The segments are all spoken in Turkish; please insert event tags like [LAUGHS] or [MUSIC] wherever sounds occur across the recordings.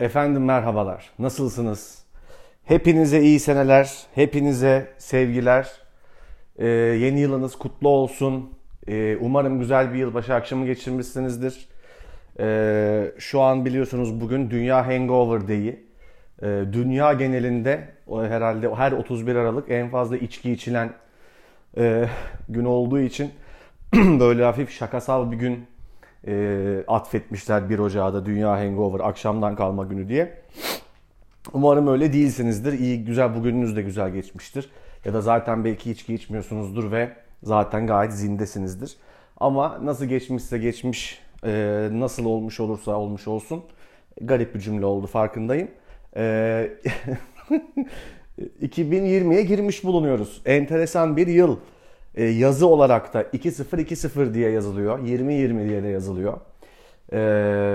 Efendim merhabalar. Nasılsınız? Hepinize iyi seneler, hepinize sevgiler. Ee, yeni yılınız kutlu olsun. Ee, umarım güzel bir yılbaşı akşamı geçirmişsinizdir. Ee, şu an biliyorsunuz bugün Dünya Hangover Day'i. Ee, dünya genelinde o herhalde her 31 Aralık en fazla içki içilen e, gün olduğu için [CLEARS THROAT] böyle hafif şakasal bir gün e, atfetmişler 1 Ocağı'da Dünya Hangover akşamdan kalma günü diye. Umarım öyle değilsinizdir. İyi güzel bugününüz de güzel geçmiştir. Ya da zaten belki içki içmiyorsunuzdur ve zaten gayet zindesinizdir. Ama nasıl geçmişse geçmiş, e, nasıl olmuş olursa olmuş olsun. Garip bir cümle oldu farkındayım. E, [LAUGHS] 2020'ye girmiş bulunuyoruz. Enteresan bir yıl. E, yazı olarak da 2020 diye yazılıyor. 2020 diye de yazılıyor. E,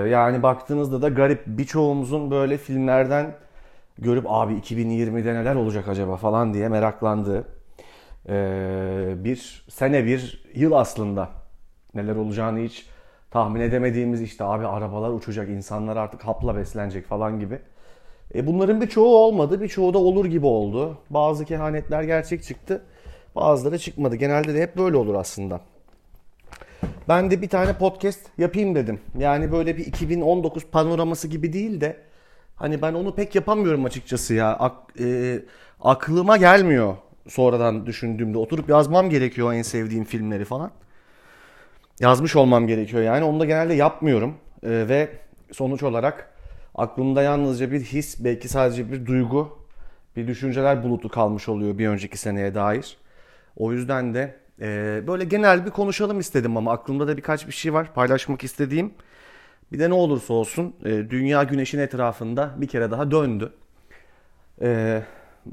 yani baktığınızda da garip birçoğumuzun böyle filmlerden görüp abi 2020'de neler olacak acaba falan diye meraklandığı e, bir sene bir yıl aslında. Neler olacağını hiç tahmin edemediğimiz işte abi arabalar uçacak, insanlar artık hapla beslenecek falan gibi. E bunların birçoğu olmadı, birçoğu da olur gibi oldu. Bazı kehanetler gerçek çıktı, bazıları çıkmadı. Genelde de hep böyle olur aslında. Ben de bir tane podcast yapayım dedim. Yani böyle bir 2019 panoraması gibi değil de hani ben onu pek yapamıyorum açıkçası ya. Ak, e, aklıma gelmiyor sonradan düşündüğümde. Oturup yazmam gerekiyor en sevdiğim filmleri falan. Yazmış olmam gerekiyor yani. Onu da genelde yapmıyorum. E, ve sonuç olarak aklımda yalnızca bir his, belki sadece bir duygu, bir düşünceler bulutu kalmış oluyor bir önceki seneye dair. O yüzden de e, böyle genel bir konuşalım istedim ama aklımda da birkaç bir şey var paylaşmak istediğim. Bir de ne olursa olsun e, dünya güneşin etrafında bir kere daha döndü. E,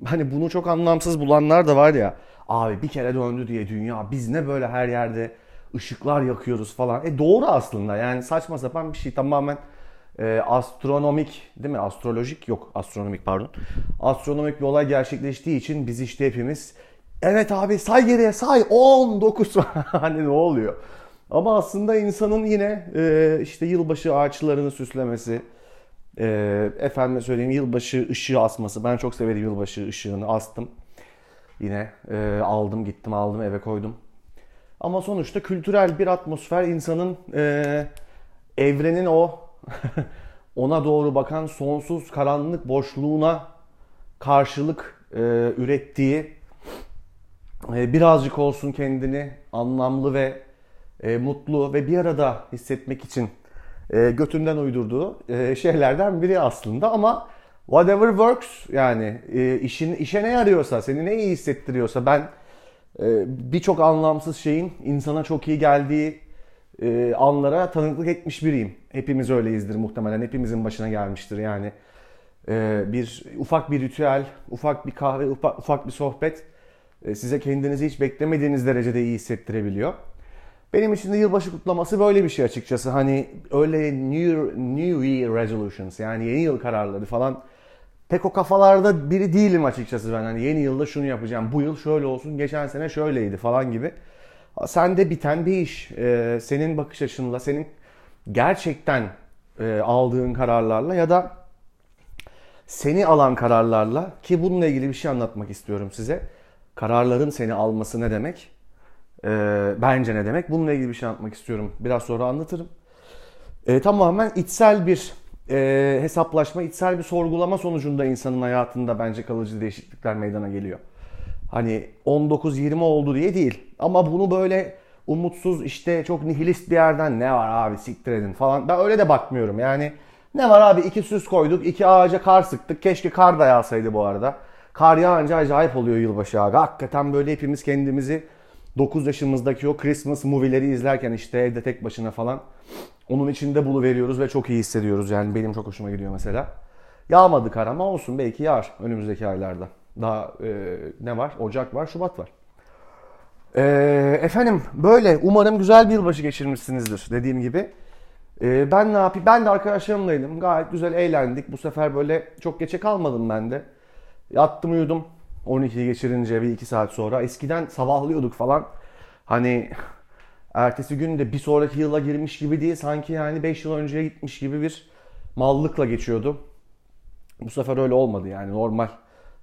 hani bunu çok anlamsız bulanlar da var ya. Abi bir kere döndü diye dünya biz ne böyle her yerde ışıklar yakıyoruz falan. E doğru aslında yani saçma sapan bir şey tamamen e, astronomik değil mi? Astrolojik yok astronomik pardon. Astronomik bir olay gerçekleştiği için biz işte hepimiz evet abi say geriye say 19 [LAUGHS] hani ne oluyor? Ama aslında insanın yine e, işte yılbaşı ağaçlarını süslemesi, e, efendime söyleyeyim yılbaşı ışığı asması. Ben çok severim yılbaşı ışığını astım. Yine e, aldım gittim aldım eve koydum. Ama sonuçta kültürel bir atmosfer insanın e, evrenin o [LAUGHS] ona doğru bakan sonsuz karanlık boşluğuna karşılık e, ürettiği birazcık olsun kendini anlamlı ve e, mutlu ve bir arada hissetmek için e, götünden uydurduğu e, şeylerden biri aslında ama whatever works yani işin işe ne yarıyorsa seni ne iyi hissettiriyorsa ben birçok anlamsız şeyin insana çok iyi geldiği anlara tanıklık etmiş biriyim. Hepimiz öyleyizdir muhtemelen. Hepimizin başına gelmiştir yani. Bir ufak bir ritüel, ufak bir kahve, ufak, bir sohbet size kendinizi hiç beklemediğiniz derecede iyi hissettirebiliyor. Benim için de yılbaşı kutlaması böyle bir şey açıkçası. Hani öyle New, New Year Resolutions yani yeni yıl kararları falan pek o kafalarda biri değilim açıkçası ben. Hani yeni yılda şunu yapacağım, bu yıl şöyle olsun, geçen sene şöyleydi falan gibi. Sende biten bir iş. Ee, senin bakış açınla, senin gerçekten e, aldığın kararlarla ya da seni alan kararlarla ki bununla ilgili bir şey anlatmak istiyorum size. Kararların seni alması ne demek? Ee, bence ne demek? Bununla ilgili bir şey anlatmak istiyorum. Biraz sonra anlatırım. Ee, tamamen içsel bir e, hesaplaşma, içsel bir sorgulama sonucunda insanın hayatında bence kalıcı değişiklikler meydana geliyor. Hani 19-20 oldu diye değil. Ama bunu böyle umutsuz işte çok nihilist bir yerden ne var abi siktir edin falan. Ben öyle de bakmıyorum yani. Ne var abi iki süs koyduk, iki ağaca kar sıktık. Keşke kar da yağsaydı bu arada. Kar yağınca acayip oluyor yılbaşı abi. Hakikaten böyle hepimiz kendimizi 9 yaşımızdaki o Christmas movie'leri izlerken işte evde tek başına falan onun içinde bulu veriyoruz ve çok iyi hissediyoruz. Yani benim çok hoşuma gidiyor mesela. Yağmadı kar ama olsun belki yağar önümüzdeki aylarda. Daha e, ne var? Ocak var, Şubat var. E, efendim böyle umarım güzel bir yılbaşı geçirmişsinizdir dediğim gibi. E, ben ne yapayım? Ben de arkadaşlarımlaydım. Gayet güzel eğlendik. Bu sefer böyle çok geçe kalmadım ben de. Yattım uyudum. 12'yi geçirince bir iki saat sonra. Eskiden sabahlıyorduk falan. Hani ertesi gün de bir sonraki yıla girmiş gibi değil. Sanki yani 5 yıl önceye gitmiş gibi bir mallıkla geçiyordu. Bu sefer öyle olmadı yani normal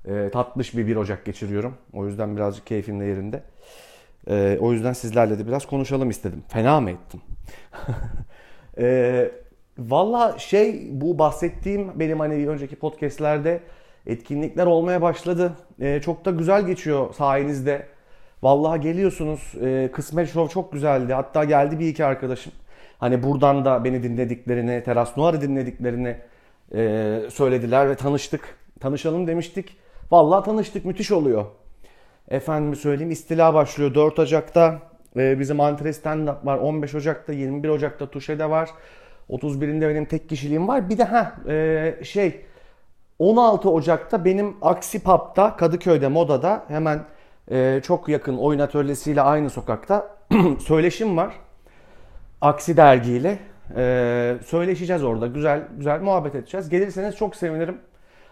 e, tatlış bir 1 Ocak geçiriyorum. O yüzden birazcık keyfim de yerinde. E, o yüzden sizlerle de biraz konuşalım istedim. Fena mı ettim? [LAUGHS] e, Valla şey bu bahsettiğim benim hani önceki podcastlerde etkinlikler olmaya başladı. E, çok da güzel geçiyor sayenizde. Vallahi geliyorsunuz. E, Kısmet Show çok güzeldi. Hatta geldi bir iki arkadaşım. Hani buradan da beni dinlediklerini, Teras Noir'ı dinlediklerini e, söylediler ve tanıştık. Tanışalım demiştik. Vallahi tanıştık. Müthiş oluyor. Efendim söyleyeyim istila başlıyor 4 Ocak'ta. E, bizim Antre stand var 15 Ocak'ta, 21 Ocak'ta Tuşe'de var. 31'inde benim tek kişiliğim var. Bir de ha e, şey 16 Ocak'ta benim Aksi Pub'da Kadıköy'de Moda'da hemen e, çok yakın oyun atölyesiyle aynı sokakta [CLEARS THROAT] söyleşim var. Aksi dergiyle. E, söyleşeceğiz orada. Güzel güzel muhabbet edeceğiz. Gelirseniz çok sevinirim.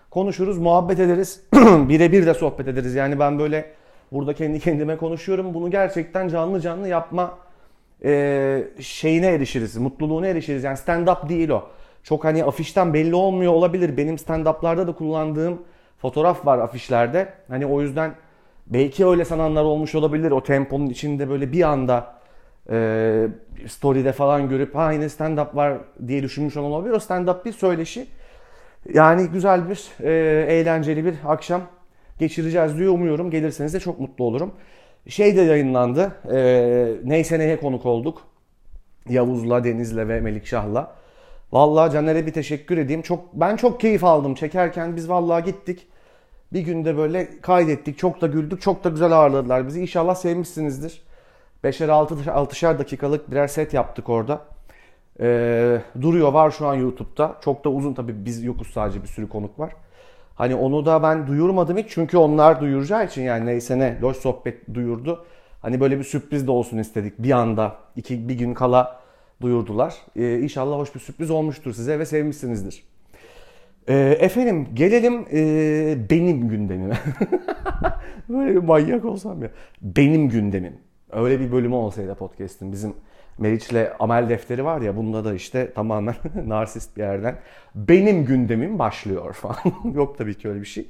Konuşuruz, muhabbet ederiz. [CLEARS THROAT] Birebir de sohbet ederiz. Yani ben böyle burada kendi kendime konuşuyorum. Bunu gerçekten canlı canlı yapma e, şeyine erişiriz, mutluluğuna erişiriz. Yani stand-up değil o. Çok hani afişten belli olmuyor olabilir. Benim stand-up'larda da kullandığım fotoğraf var afişlerde. Hani o yüzden belki öyle sananlar olmuş olabilir. O temponun içinde böyle bir anda e, story'de falan görüp ha yine stand-up var diye düşünmüş olan olabilir. O stand-up bir söyleşi. Yani güzel bir, e, eğlenceli bir akşam geçireceğiz diye umuyorum. Gelirseniz de çok mutlu olurum. Şey de yayınlandı. E, neyse neye konuk olduk. Yavuz'la, Deniz'le ve Melikşah'la. Vallahi Caner'e bir teşekkür edeyim. Çok ben çok keyif aldım çekerken. Biz vallahi gittik. Bir günde böyle kaydettik. Çok da güldük. Çok da güzel ağırladılar bizi. İnşallah sevmişsinizdir. 5'er 6'şer dakikalık birer set yaptık orada. Ee, duruyor var şu an YouTube'da. Çok da uzun tabii biz yokuz sadece bir sürü konuk var. Hani onu da ben duyurmadım hiç çünkü onlar duyuracağı için yani neyse ne loş sohbet duyurdu. Hani böyle bir sürpriz de olsun istedik bir anda iki bir gün kala duyurdular. Ee, inşallah hoş bir sürpriz olmuştur size ve sevmişsinizdir. Ee, efendim gelelim e, benim gündemime. [LAUGHS] böyle bir manyak olsam ya. Benim gündemim. Öyle bir bölümü olsaydı podcast'in bizim Meriç'le amel defteri var ya bunda da işte tamamen [LAUGHS] narsist bir yerden benim gündemim başlıyor falan. [LAUGHS] Yok tabii ki öyle bir şey.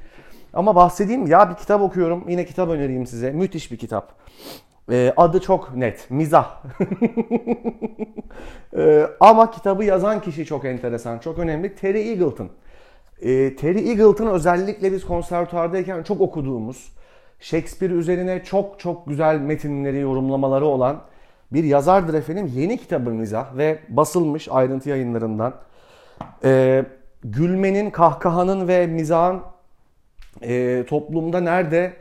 Ama bahsedeyim ya bir kitap okuyorum. Yine kitap önereyim size. Müthiş bir kitap. Ee, adı çok net. Mizah. [LAUGHS] ee, ama kitabı yazan kişi çok enteresan, çok önemli. Terry Eagleton. Ee, Terry Eagleton özellikle biz konservatuardayken çok okuduğumuz, Shakespeare üzerine çok çok güzel metinleri, yorumlamaları olan bir yazardır efendim. Yeni kitabı mizah ve basılmış ayrıntı yayınlarından. Ee, gülmenin, kahkahanın ve mizahın e, toplumda nerede,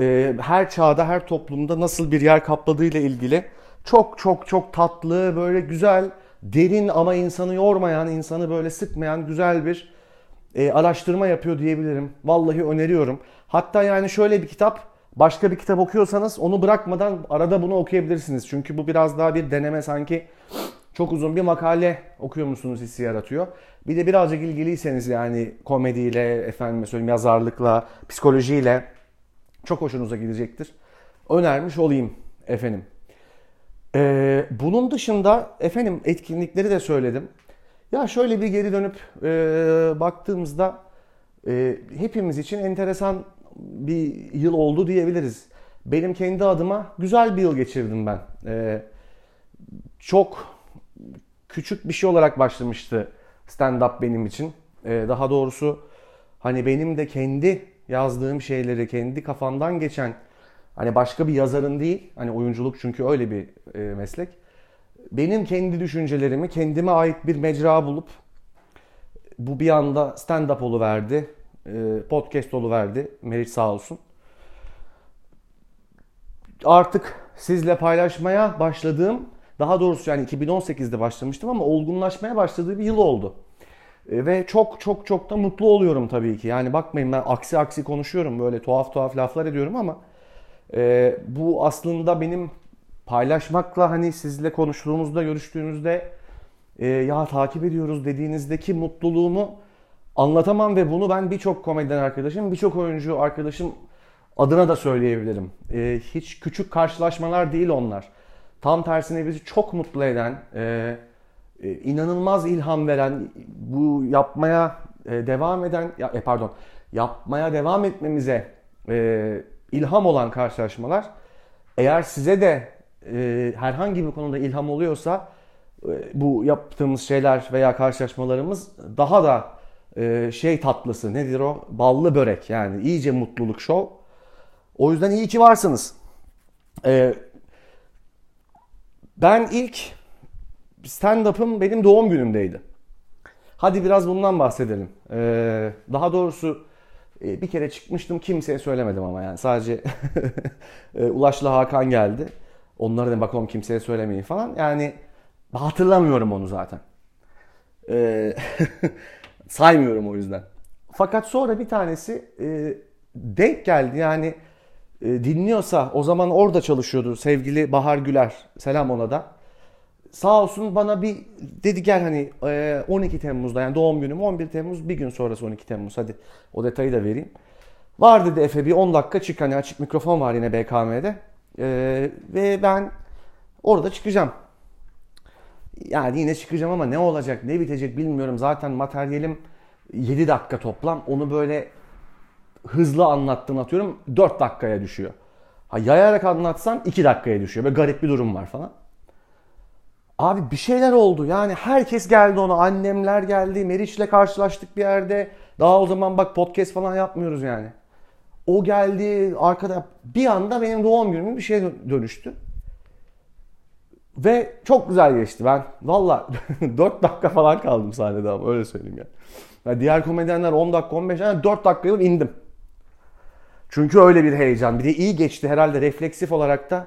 e, her çağda, her toplumda nasıl bir yer kapladığı ile ilgili çok çok çok tatlı, böyle güzel, derin ama insanı yormayan, insanı böyle sıkmayan güzel bir e, araştırma yapıyor diyebilirim. Vallahi öneriyorum. Hatta yani şöyle bir kitap Başka bir kitap okuyorsanız onu bırakmadan arada bunu okuyabilirsiniz. Çünkü bu biraz daha bir deneme sanki çok uzun bir makale okuyor musunuz hissi yaratıyor. Bir de birazcık ilgiliyseniz yani komediyle, efendim söyleyeyim yazarlıkla, psikolojiyle çok hoşunuza gidecektir. Önermiş olayım efendim. Ee, bunun dışında efendim etkinlikleri de söyledim. Ya şöyle bir geri dönüp e, baktığımızda e, hepimiz için enteresan bir yıl oldu diyebiliriz. Benim kendi adıma güzel bir yıl geçirdim ben. Ee, çok küçük bir şey olarak başlamıştı stand-up benim için. Ee, daha doğrusu hani benim de kendi yazdığım şeyleri, kendi kafamdan geçen hani başka bir yazarın değil, hani oyunculuk çünkü öyle bir e, meslek. Benim kendi düşüncelerimi, kendime ait bir mecra bulup bu bir anda stand-up verdi. E, podcast verdi. Meriç sağ olsun. Artık sizle paylaşmaya başladığım, daha doğrusu yani 2018'de başlamıştım ama olgunlaşmaya başladığı bir yıl oldu. E, ve çok çok çok da mutlu oluyorum tabii ki. Yani bakmayın ben aksi aksi konuşuyorum böyle tuhaf tuhaf laflar ediyorum ama e, bu aslında benim paylaşmakla hani sizle konuştuğumuzda, görüştüğümüzde e, ya takip ediyoruz dediğinizdeki mutluluğumu anlatamam ve bunu ben birçok komedyen arkadaşım, birçok oyuncu arkadaşım adına da söyleyebilirim. E, hiç küçük karşılaşmalar değil onlar. Tam tersine bizi çok mutlu eden, e, inanılmaz ilham veren, bu yapmaya e, devam eden, ya, e, pardon, yapmaya devam etmemize e, ilham olan karşılaşmalar eğer size de e, herhangi bir konuda ilham oluyorsa e, bu yaptığımız şeyler veya karşılaşmalarımız daha da e, şey tatlısı nedir o? Ballı börek yani iyice mutluluk şov. O yüzden iyi ki varsınız. E, ben ilk stand-up'ım benim doğum günümdeydi. Hadi biraz bundan bahsedelim. Ee, daha doğrusu e, bir kere çıkmıştım kimseye söylemedim ama yani sadece [LAUGHS] e, Ulaş'la Hakan geldi. Onlara da bakalım kimseye söylemeyin falan. Yani hatırlamıyorum onu zaten. Ee, [LAUGHS] saymıyorum o yüzden. Fakat sonra bir tanesi e, denk geldi yani e, dinliyorsa o zaman orada çalışıyordu sevgili Bahar Güler. Selam ona da. Sağ olsun bana bir dedi gel hani 12 Temmuz'da yani doğum günüm 11 Temmuz bir gün sonrası 12 Temmuz hadi o detayı da vereyim. Var dedi Efe bir 10 dakika çık hani açık mikrofon var yine BKM'de. Ee, ve ben orada çıkacağım. Yani yine çıkacağım ama ne olacak ne bitecek bilmiyorum. Zaten materyalim 7 dakika toplam. Onu böyle hızlı anlattım atıyorum 4 dakikaya düşüyor. Ha, yayarak anlatsan 2 dakikaya düşüyor. Böyle garip bir durum var falan. Abi bir şeyler oldu. Yani herkes geldi ona. Annemler geldi. Meriç'le karşılaştık bir yerde. Daha o zaman bak podcast falan yapmıyoruz yani. O geldi arkada bir anda benim doğum günüm bir şeye dönüştü. Ve çok güzel geçti. Ben valla [LAUGHS] 4 dakika falan kaldım sahnede ama öyle söyleyeyim yani. yani diğer komedyenler 10 dakika 15 dakika 4 dakikaya indim. Çünkü öyle bir heyecan. Bir de iyi geçti herhalde refleksif olarak da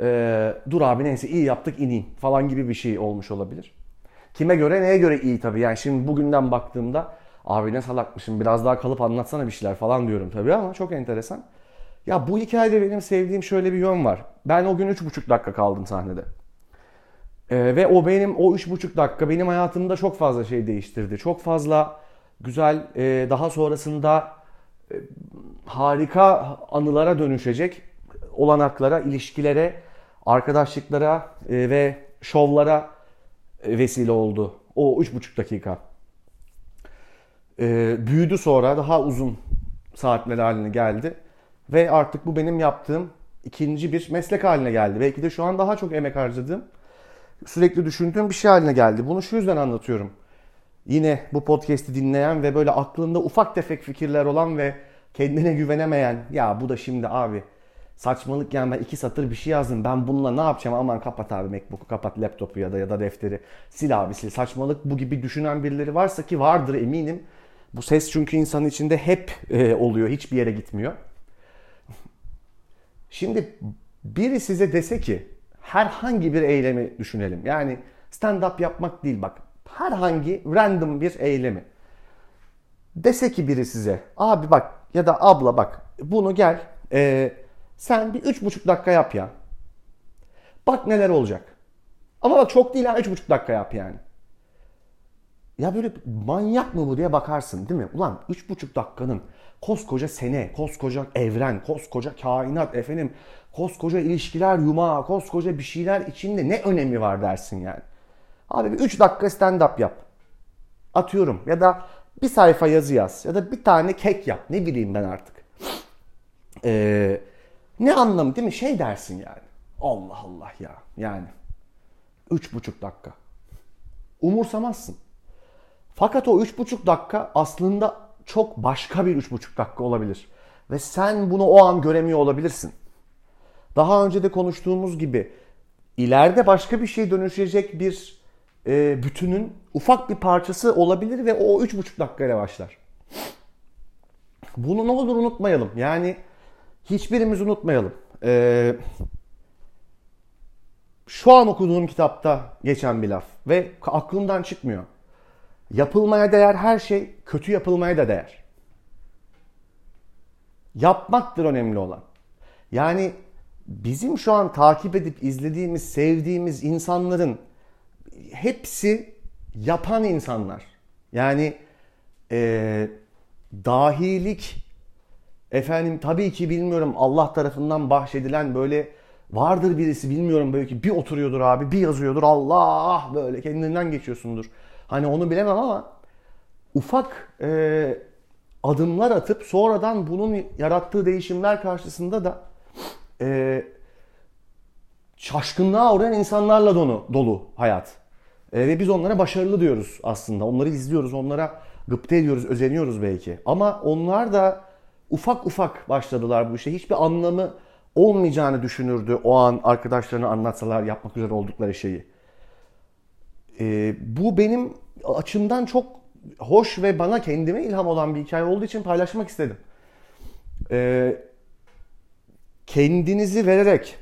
e, dur abi neyse iyi yaptık ineyim falan gibi bir şey olmuş olabilir. Kime göre neye göre iyi tabii. Yani şimdi bugünden baktığımda abi ne salakmışım biraz daha kalıp anlatsana bir şeyler falan diyorum tabii ama çok enteresan. Ya bu hikayede benim sevdiğim şöyle bir yön var. Ben o gün 3,5 dakika kaldım sahnede. Ee, ve o benim o 3,5 dakika benim hayatımda çok fazla şey değiştirdi. Çok fazla güzel e, daha sonrasında e, harika anılara dönüşecek olanaklara, ilişkilere, arkadaşlıklara e, ve şovlara e, vesile oldu. O 3,5 dakika. E, büyüdü sonra daha uzun saatler haline geldi. Ve artık bu benim yaptığım ikinci bir meslek haline geldi. Belki de şu an daha çok emek harcadığım, sürekli düşündüğüm bir şey haline geldi. Bunu şu yüzden anlatıyorum. Yine bu podcast'i dinleyen ve böyle aklında ufak tefek fikirler olan ve kendine güvenemeyen ya bu da şimdi abi saçmalık yani ben iki satır bir şey yazdım. Ben bununla ne yapacağım? Aman kapat abi Macbook'u, kapat laptopu ya da ya da defteri. Sil abi sil. Saçmalık bu gibi düşünen birileri varsa ki vardır eminim. Bu ses çünkü insanın içinde hep e, oluyor. Hiçbir yere gitmiyor. Şimdi biri size dese ki herhangi bir eylemi düşünelim. Yani stand up yapmak değil bak. Herhangi random bir eylemi. Dese ki biri size abi bak ya da abla bak bunu gel e, sen bir üç buçuk dakika yap ya. Bak neler olacak. Ama bak çok değil ha üç buçuk dakika yap yani. Ya böyle manyak mı bu diye bakarsın değil mi? Ulan üç buçuk dakikanın koskoca sene, koskoca evren, koskoca kainat efendim, koskoca ilişkiler yumağı, koskoca bir şeyler içinde ne önemi var dersin yani. Abi bir 3 dakika stand up yap. Atıyorum ya da bir sayfa yazı yaz ya da bir tane kek yap ne bileyim ben artık. Eee ne anlamı değil mi? Şey dersin yani. Allah Allah ya. Yani. Üç buçuk dakika. Umursamazsın. Fakat o üç buçuk dakika aslında çok başka bir üç buçuk dakika olabilir. Ve sen bunu o an göremiyor olabilirsin. Daha önce de konuştuğumuz gibi ileride başka bir şey dönüşecek bir e, bütünün ufak bir parçası olabilir ve o üç buçuk dakikayla başlar. Bunu ne olur unutmayalım. Yani hiçbirimiz unutmayalım. Ee, şu an okuduğum kitapta geçen bir laf ve aklımdan çıkmıyor. Yapılmaya değer her şey kötü yapılmaya da değer. Yapmaktır önemli olan. Yani bizim şu an takip edip izlediğimiz, sevdiğimiz insanların hepsi yapan insanlar. Yani e, dahilik Efendim tabii ki bilmiyorum Allah tarafından bahşedilen böyle vardır birisi bilmiyorum böyle ki bir oturuyordur abi bir yazıyordur Allah böyle kendinden geçiyorsundur. Hani onu bilemem ama ufak e, adımlar atıp sonradan bunun yarattığı değişimler karşısında da e, şaşkınlığa uğrayan insanlarla dolu, dolu hayat. E, ve biz onlara başarılı diyoruz aslında. Onları izliyoruz, onlara gıpta ediyoruz, özeniyoruz belki. Ama onlar da ufak ufak başladılar bu işe. Hiçbir anlamı olmayacağını düşünürdü o an arkadaşlarına anlatsalar yapmak üzere oldukları şeyi. E, bu benim açımdan çok hoş ve bana kendime ilham olan bir hikaye olduğu için paylaşmak istedim. E, kendinizi vererek,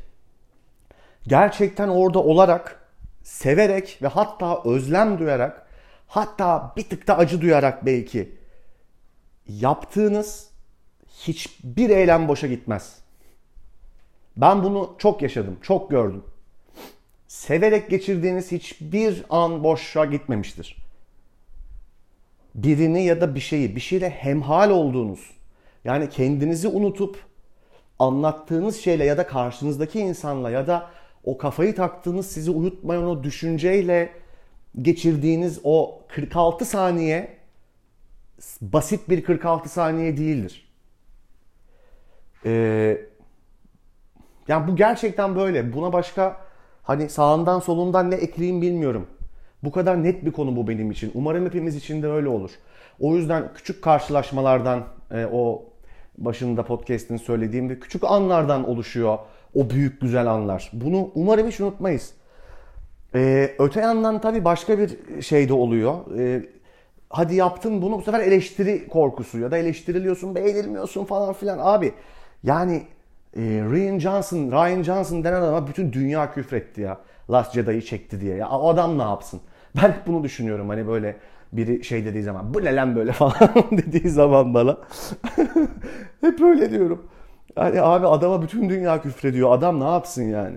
gerçekten orada olarak, severek ve hatta özlem duyarak, hatta bir tık da acı duyarak belki yaptığınız hiçbir eylem boşa gitmez. Ben bunu çok yaşadım, çok gördüm. Severek geçirdiğiniz hiçbir an boşa gitmemiştir. Birini ya da bir şeyi, bir şeyle hemhal olduğunuz, yani kendinizi unutup anlattığınız şeyle ya da karşınızdaki insanla ya da o kafayı taktığınız sizi uyutmayan o düşünceyle geçirdiğiniz o 46 saniye basit bir 46 saniye değildir. Ee, yani bu gerçekten böyle. Buna başka hani sağından solundan ne ekleyeyim bilmiyorum. Bu kadar net bir konu bu benim için. Umarım hepimiz için de öyle olur. O yüzden küçük karşılaşmalardan e, o başında podcast'in söylediğim ve küçük anlardan oluşuyor o büyük güzel anlar. Bunu umarım hiç unutmayız. Ee, öte yandan tabii başka bir şey de oluyor. Ee, hadi yaptın bunu bu sefer eleştiri korkusu ya da eleştiriliyorsun beğenilmiyorsun falan filan. Abi yani e, Ryan Johnson, Ryan Johnson denen adama bütün dünya küfretti ya. Last Jedi'yi çekti diye. Ya o adam ne yapsın? [LAUGHS] Ben hep bunu düşünüyorum hani böyle biri şey dediği zaman bu ne lan böyle [LAUGHS] falan dediği zaman bana. [LAUGHS] hep öyle diyorum. Yani abi adama bütün dünya küfrediyor. Adam ne yapsın yani?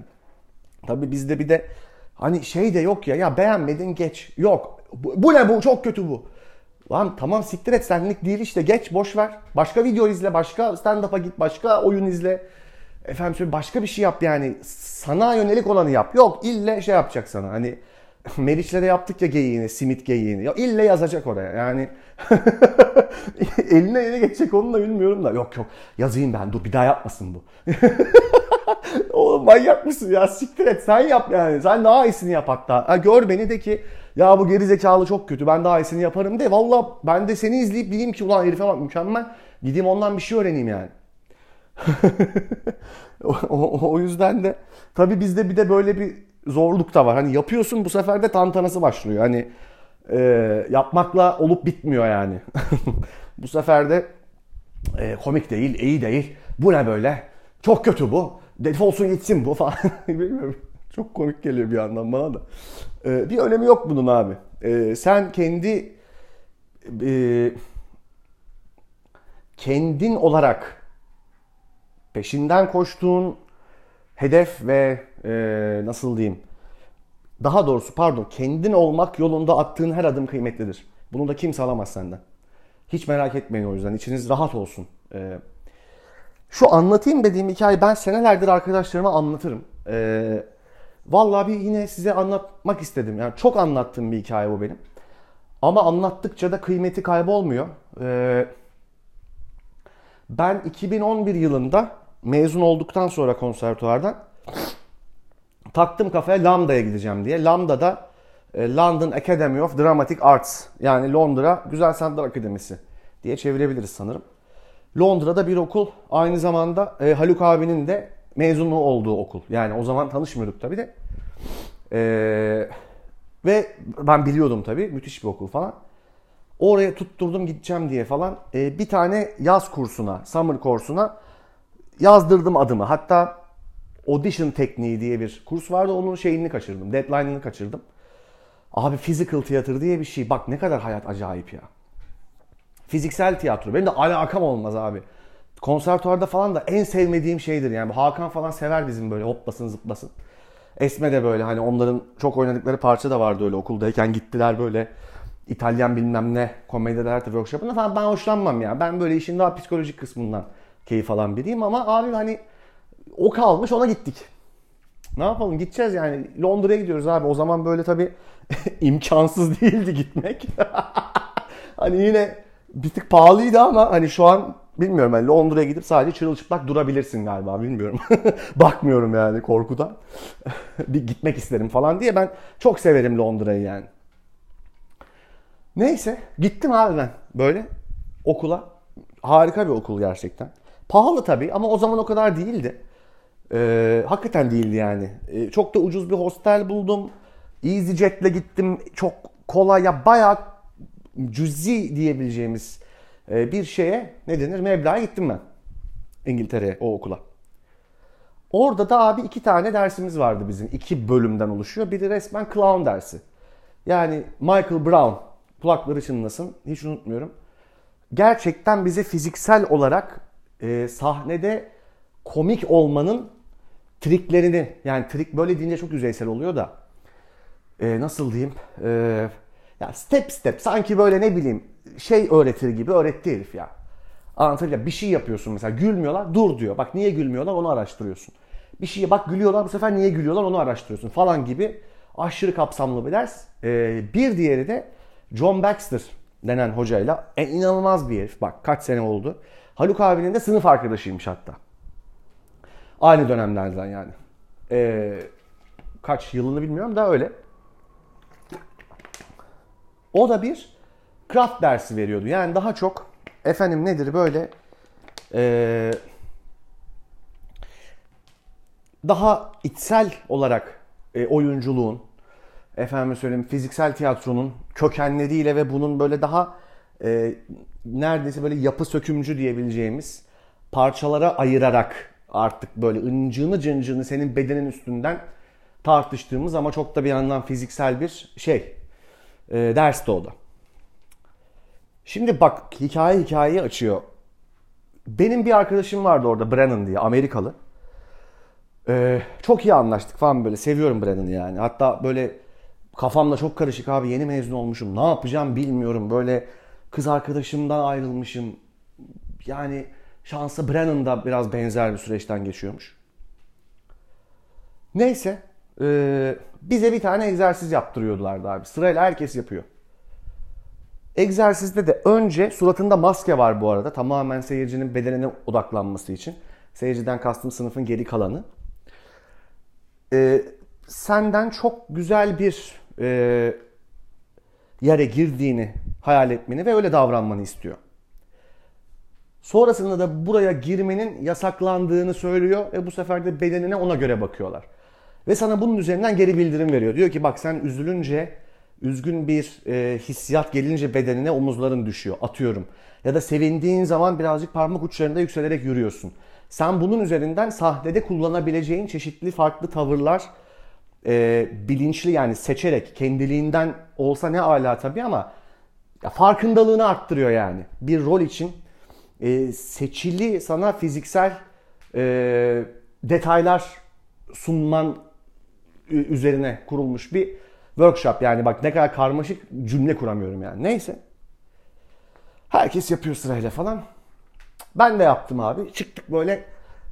Tabi bizde bir de hani şey de yok ya ya beğenmedin geç. Yok. Bu, bu ne bu çok kötü bu. Lan tamam siktir et senlik değil işte geç boş ver. Başka video izle, başka stand-up'a git, başka oyun izle. Efendim söyle başka bir şey yap yani. Sana yönelik olanı yap. Yok ille şey yapacak sana. Hani [LAUGHS] Meriç'le de yaptık ya geyiğini, simit geyiğini. Ya ille yazacak oraya. Yani [LAUGHS] eline ele geçecek onu da bilmiyorum da. Yok yok yazayım ben dur bir daha yapmasın bu. [LAUGHS] Oğlum manyak mısın ya siktir et sen yap yani. Sen daha iyisini yap hatta. Ha, gör beni de ki ya bu geri zekalı çok kötü ben daha iyisini yaparım de. Valla ben de seni izleyip diyeyim ki ulan herife bak mükemmel. Gideyim ondan bir şey öğreneyim yani. o, o, o yüzden de tabii bizde bir de böyle bir zorluk da var. Hani yapıyorsun bu sefer de tantanası başlıyor. Hani e, yapmakla olup bitmiyor yani. [LAUGHS] bu sefer de e, komik değil, iyi değil. Bu ne böyle? Çok kötü bu. Defolsun gitsin bu falan. [LAUGHS] Bilmiyorum. Çok komik geliyor bir yandan bana da. E, bir önemi yok bunun abi. E, sen kendi e, kendin olarak peşinden koştuğun hedef ve e, nasıl diyeyim daha doğrusu pardon kendin olmak yolunda attığın her adım kıymetlidir. Bunu da kimse alamaz senden. Hiç merak etmeyin o yüzden. içiniz rahat olsun. Ee, şu anlatayım dediğim hikaye ben senelerdir arkadaşlarıma anlatırım. Ee, vallahi bir yine size anlatmak istedim. Yani çok anlattığım bir hikaye bu benim. Ama anlattıkça da kıymeti kaybolmuyor. Ee, ben 2011 yılında mezun olduktan sonra konservatuvardan taktım kafaya Lambda'ya gideceğim diye. Lambda'da e, London Academy of Dramatic Arts yani Londra Güzel Sanatlar Akademisi diye çevirebiliriz sanırım. Londra'da bir okul aynı zamanda e, Haluk abinin de mezunu olduğu okul. Yani o zaman tanışmıyorduk tabii de. E, ve ben biliyordum tabii müthiş bir okul falan. Oraya tutturdum gideceğim diye falan. E, bir tane yaz kursuna, summer kursuna yazdırdım adımı. Hatta audition tekniği diye bir kurs vardı. Onun şeyini kaçırdım. Deadline'ını kaçırdım. Abi physical theater diye bir şey. Bak ne kadar hayat acayip ya. Fiziksel tiyatro. Benim de alakam olmaz abi. Konservatuvarda falan da en sevmediğim şeydir yani. Hakan falan sever bizim böyle hoplasın zıplasın. Esme de böyle hani onların çok oynadıkları parça da vardı öyle okuldayken gittiler böyle İtalyan bilmem ne komediler workshop'ına falan ben hoşlanmam ya. Ben böyle işin daha psikolojik kısmından keyif alan biriyim ama abi hani o kalmış ona gittik. Ne yapalım gideceğiz yani Londra'ya gidiyoruz abi. O zaman böyle tabii [LAUGHS] imkansız değildi gitmek. [LAUGHS] hani yine bir tık pahalıydı ama hani şu an bilmiyorum hani Londra'ya gidip sadece çırılçıplak durabilirsin galiba bilmiyorum. [LAUGHS] Bakmıyorum yani korkudan. bir gitmek isterim falan diye ben çok severim Londra'yı yani. Neyse gittim abi ben böyle okula. Harika bir okul gerçekten. Pahalı tabii ama o zaman o kadar değildi. Ee, hakikaten değildi yani. Ee, çok da ucuz bir hostel buldum. EasyJet'le gittim. Çok kolay ya bayağı cüzi diyebileceğimiz e, bir şeye ne denir meblağa gittim ben. İngiltere'ye o okula. Orada da abi iki tane dersimiz vardı bizim. iki bölümden oluşuyor. Biri resmen clown dersi. Yani Michael Brown kulakları çınlasın hiç unutmuyorum. Gerçekten bize fiziksel olarak e, sahnede komik olmanın triklerini yani trik böyle deyince çok yüzeysel oluyor da e, nasıl diyeyim e, ya step step sanki böyle ne bileyim şey öğretir gibi öğretti herif ya. Anlatabiliyor Bir şey yapıyorsun mesela gülmüyorlar dur diyor. Bak niye gülmüyorlar onu araştırıyorsun. Bir şeye bak gülüyorlar bu sefer niye gülüyorlar onu araştırıyorsun falan gibi aşırı kapsamlı bir ders. Ee, bir diğeri de John Baxter denen hocayla e, inanılmaz bir herif. Bak kaç sene oldu. Haluk abinin de sınıf arkadaşıymış hatta. Aynı dönemlerden yani. Ee, kaç yılını bilmiyorum da öyle. O da bir craft dersi veriyordu. Yani daha çok efendim nedir böyle ee, daha içsel olarak e, oyunculuğun efendim söyleyeyim fiziksel tiyatronun kökenleriyle ve bunun böyle daha e, neredeyse böyle yapı sökümcü diyebileceğimiz parçalara ayırarak artık böyle ıncığını cıncığını senin bedenin üstünden tartıştığımız ama çok da bir yandan fiziksel bir şey e, ders de o da. Şimdi bak hikaye hikayeyi açıyor. Benim bir arkadaşım vardı orada Brennan diye Amerikalı. Ee, çok iyi anlaştık falan böyle seviyorum Brennan'ı yani. Hatta böyle kafamda çok karışık abi yeni mezun olmuşum ne yapacağım bilmiyorum. Böyle kız arkadaşımdan ayrılmışım. Yani şansa Brennan da biraz benzer bir süreçten geçiyormuş. Neyse e, bize bir tane egzersiz yaptırıyorlardı abi. Sırayla herkes yapıyor. Egzersizde de önce suratında maske var bu arada. Tamamen seyircinin bedenine odaklanması için. Seyirciden kastım sınıfın geri kalanı. Ee, senden çok güzel bir e, yere girdiğini hayal etmeni ve öyle davranmanı istiyor. Sonrasında da buraya girmenin yasaklandığını söylüyor ve bu sefer de bedenine ona göre bakıyorlar. Ve sana bunun üzerinden geri bildirim veriyor. Diyor ki bak sen üzülünce üzgün bir e, hissiyat gelince bedenine omuzların düşüyor. Atıyorum. Ya da sevindiğin zaman birazcık parmak uçlarında yükselerek yürüyorsun. Sen bunun üzerinden sahnede kullanabileceğin çeşitli farklı tavırlar e, bilinçli yani seçerek kendiliğinden olsa ne ala tabii ama ya farkındalığını arttırıyor yani. Bir rol için e, seçili sana fiziksel e, detaylar sunman üzerine kurulmuş bir workshop yani bak ne kadar karmaşık cümle kuramıyorum yani. Neyse. Herkes yapıyor sırayla falan. Ben de yaptım abi. Çıktık böyle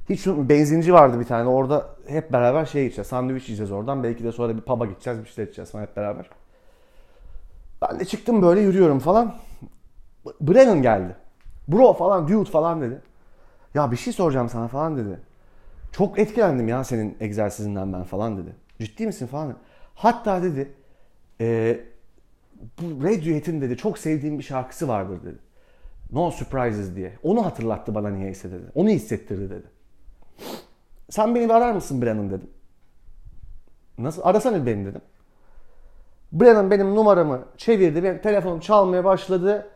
hiç benzinci vardı bir tane. Orada hep beraber şey içeceğiz. Sandviç yiyeceğiz oradan. Belki de sonra bir pub'a gideceğiz. Bir şeyler içeceğiz falan hep beraber. Ben de çıktım böyle yürüyorum falan. Brennan geldi. Bro falan, dude falan dedi. Ya bir şey soracağım sana falan dedi. Çok etkilendim ya senin egzersizinden ben falan dedi. Ciddi misin falan. Hatta dedi e, bu Radiohead'in dedi çok sevdiğim bir şarkısı vardır dedi. No Surprises diye. Onu hatırlattı bana niyeyse dedi. Onu hissettirdi dedi. Sen beni arar mısın Brennan dedim. Nasıl? Arasana beni dedim. Brennan benim numaramı çevirdi. Benim telefonum çalmaya başladı.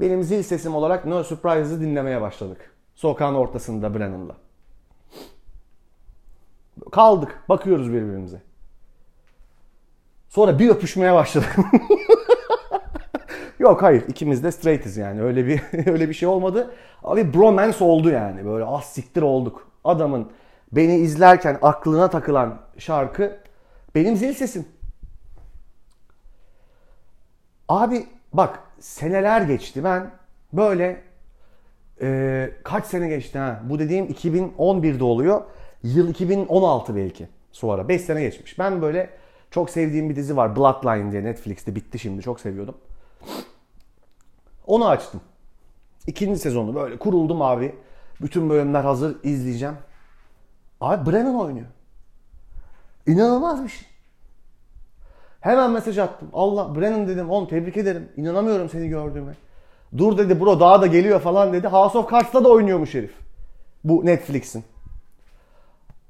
Benim zil sesim olarak No Surprises'ı dinlemeye başladık. Sokağın ortasında Brennan'la. Kaldık. Bakıyoruz birbirimize. Sonra bir öpüşmeye başladık. [LAUGHS] Yok hayır ikimiz de straight'iz yani öyle bir [LAUGHS] öyle bir şey olmadı. Abi bromance oldu yani böyle az siktir olduk. Adamın beni izlerken aklına takılan şarkı benim zil sesim. Abi bak seneler geçti ben böyle e, kaç sene geçti ha bu dediğim 2011'de oluyor. Yıl 2016 belki sonra 5 sene geçmiş. Ben böyle çok sevdiğim bir dizi var Bloodline diye Netflix'te bitti şimdi çok seviyordum. Onu açtım. İkinci sezonu böyle kuruldum abi. Bütün bölümler hazır izleyeceğim. Abi Brennan oynuyor. İnanılmaz bir şey. Hemen mesaj attım. Allah Brennan dedim oğlum tebrik ederim. İnanamıyorum seni gördüğüme. Dur dedi bro daha da geliyor falan dedi. House of Cards'ta da oynuyormuş herif. Bu Netflix'in.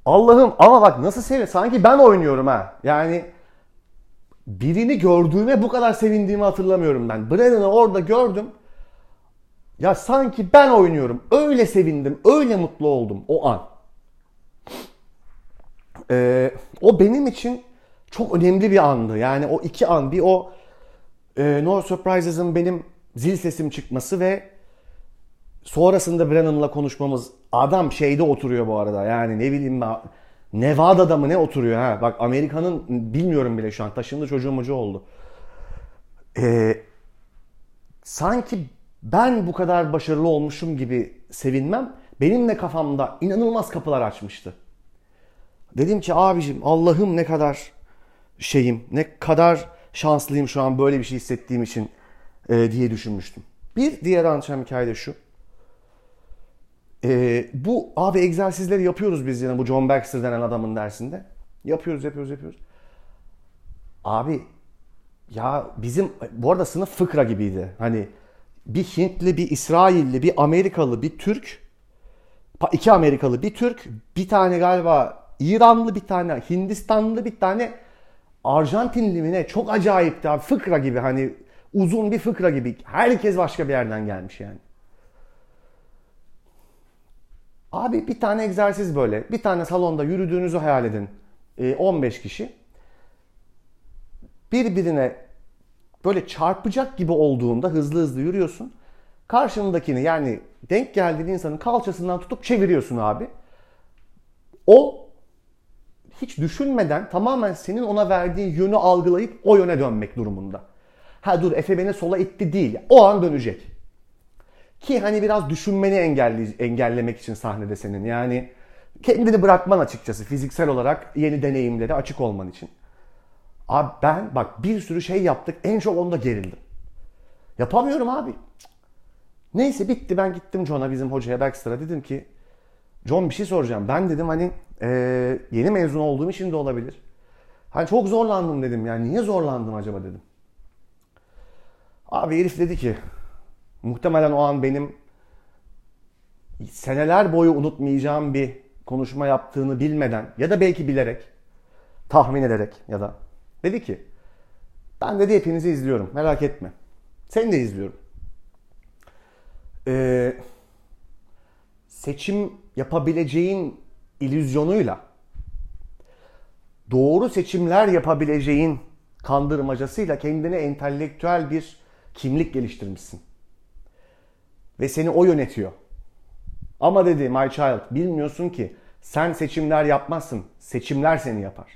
Allah'ım ama bak nasıl seviyor. Sanki ben oynuyorum ha. Yani birini gördüğüme bu kadar sevindiğimi hatırlamıyorum ben. Brennan'ı orada gördüm. Ya sanki ben oynuyorum. Öyle sevindim. Öyle mutlu oldum o an. Ee, o benim için çok önemli bir andı. Yani o iki an bir o e, No Surprises'ın benim zil sesim çıkması ve sonrasında Brennan'la konuşmamız. Adam şeyde oturuyor bu arada. Yani ne bileyim ben Nevada'da mı ne oturuyor ha? Bak Amerika'nın bilmiyorum bile şu an taşındı çocuğum mucu oldu. Ee, sanki ben bu kadar başarılı olmuşum gibi sevinmem benim de kafamda inanılmaz kapılar açmıştı. Dedim ki abicim Allah'ım ne kadar şeyim, ne kadar şanslıyım şu an böyle bir şey hissettiğim için e, diye düşünmüştüm. Bir diğer anlatacağım hikaye de şu. E, bu abi egzersizleri yapıyoruz biz yine bu John Baxter denen adamın dersinde. Yapıyoruz, yapıyoruz, yapıyoruz. Abi ya bizim bu arada sınıf fıkra gibiydi. Hani bir Hintli, bir İsrailli, bir Amerikalı, bir Türk, iki Amerikalı, bir Türk, bir tane galiba İranlı, bir tane Hindistanlı, bir tane Arjantinli mi ne? Çok acayipti abi. Fıkra gibi hani uzun bir fıkra gibi. Herkes başka bir yerden gelmiş yani. Abi bir tane egzersiz böyle. Bir tane salonda yürüdüğünüzü hayal edin. 15 kişi. Birbirine böyle çarpacak gibi olduğunda hızlı hızlı yürüyorsun. Karşındakini yani denk geldiğin insanın kalçasından tutup çeviriyorsun abi. O hiç düşünmeden tamamen senin ona verdiğin yönü algılayıp o yöne dönmek durumunda. Ha dur Efe beni sola itti değil. O an dönecek. Ki hani biraz düşünmeni engelli, engellemek için sahnede senin. Yani kendini bırakman açıkçası fiziksel olarak yeni deneyimlere açık olman için. Abi ben bak bir sürü şey yaptık. En çok onda gerildim. Yapamıyorum abi. Neyse bitti ben gittim John'a bizim hocaya Baxter'a dedim ki John bir şey soracağım. Ben dedim hani e, yeni mezun olduğum için de olabilir. Hani çok zorlandım dedim yani niye zorlandım acaba dedim. Abi herif dedi ki muhtemelen o an benim seneler boyu unutmayacağım bir konuşma yaptığını bilmeden ya da belki bilerek tahmin ederek ya da dedi ki ben dedi hepinizi izliyorum merak etme. Seni de izliyorum. Ee, seçim yapabileceğin ilüzyonuyla doğru seçimler yapabileceğin kandırmacasıyla kendine entelektüel bir kimlik geliştirmişsin. Ve seni o yönetiyor. Ama dedi my child bilmiyorsun ki sen seçimler yapmazsın. Seçimler seni yapar.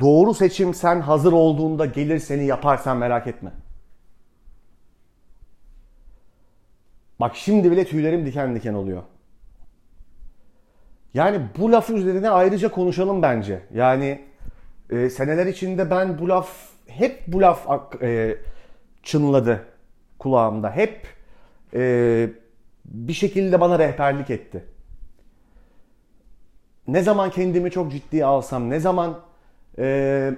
Doğru seçim sen hazır olduğunda gelir seni yaparsan merak etme. Bak şimdi bile tüylerim diken diken oluyor. Yani bu laf üzerine ayrıca konuşalım bence. Yani e, seneler içinde ben bu laf hep bu laf e, çınladı kulağımda. Hep e, bir şekilde bana rehberlik etti. Ne zaman kendimi çok ciddiye alsam, ne zaman e,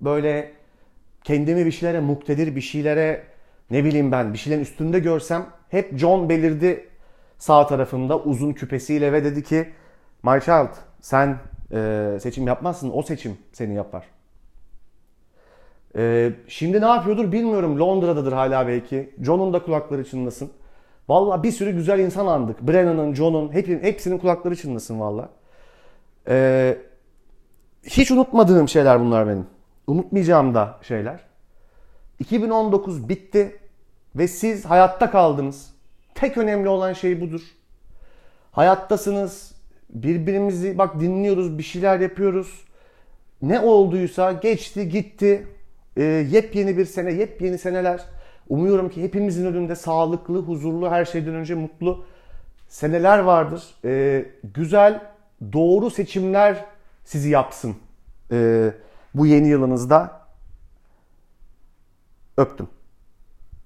böyle kendimi bir şeylere muktedir, bir şeylere ne bileyim ben bir şeylerin üstünde görsem hep John belirdi sağ tarafımda uzun küpesiyle ve dedi ki My child sen e, seçim yapmazsın o seçim seni yapar. E, şimdi ne yapıyordur bilmiyorum Londra'dadır hala belki. John'un da kulakları çınlasın. Valla bir sürü güzel insan andık. Brennan'ın, John'un hep, hepsinin kulakları çınlasın valla. E, hiç unutmadığım şeyler bunlar benim. Unutmayacağım da şeyler. 2019 bitti ve siz hayatta kaldınız. Tek önemli olan şey budur. Hayattasınız. Birbirimizi bak dinliyoruz, bir şeyler yapıyoruz. Ne olduysa geçti, gitti. E, yepyeni bir sene, yepyeni seneler. Umuyorum ki hepimizin önünde sağlıklı, huzurlu, her şeyden önce mutlu seneler vardır. E, güzel, doğru seçimler sizi yapsın e, bu yeni yılınızda. Öptüm.